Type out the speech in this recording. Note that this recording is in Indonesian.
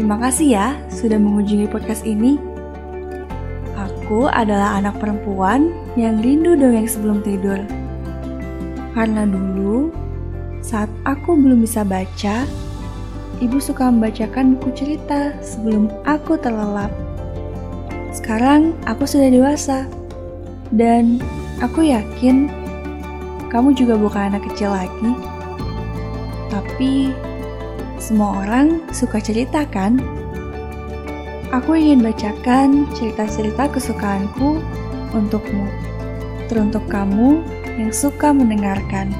kasih ya sudah mengunjungi podcast ini. Aku adalah anak perempuan yang rindu dongeng sebelum tidur. Karena dulu, saat aku belum bisa baca, ibu suka membacakan buku cerita sebelum aku terlelap. Sekarang aku sudah dewasa, dan aku yakin kamu juga bukan anak kecil lagi. Tapi semua orang suka cerita kan? Aku ingin bacakan cerita-cerita kesukaanku untukmu, teruntuk kamu yang suka mendengarkan.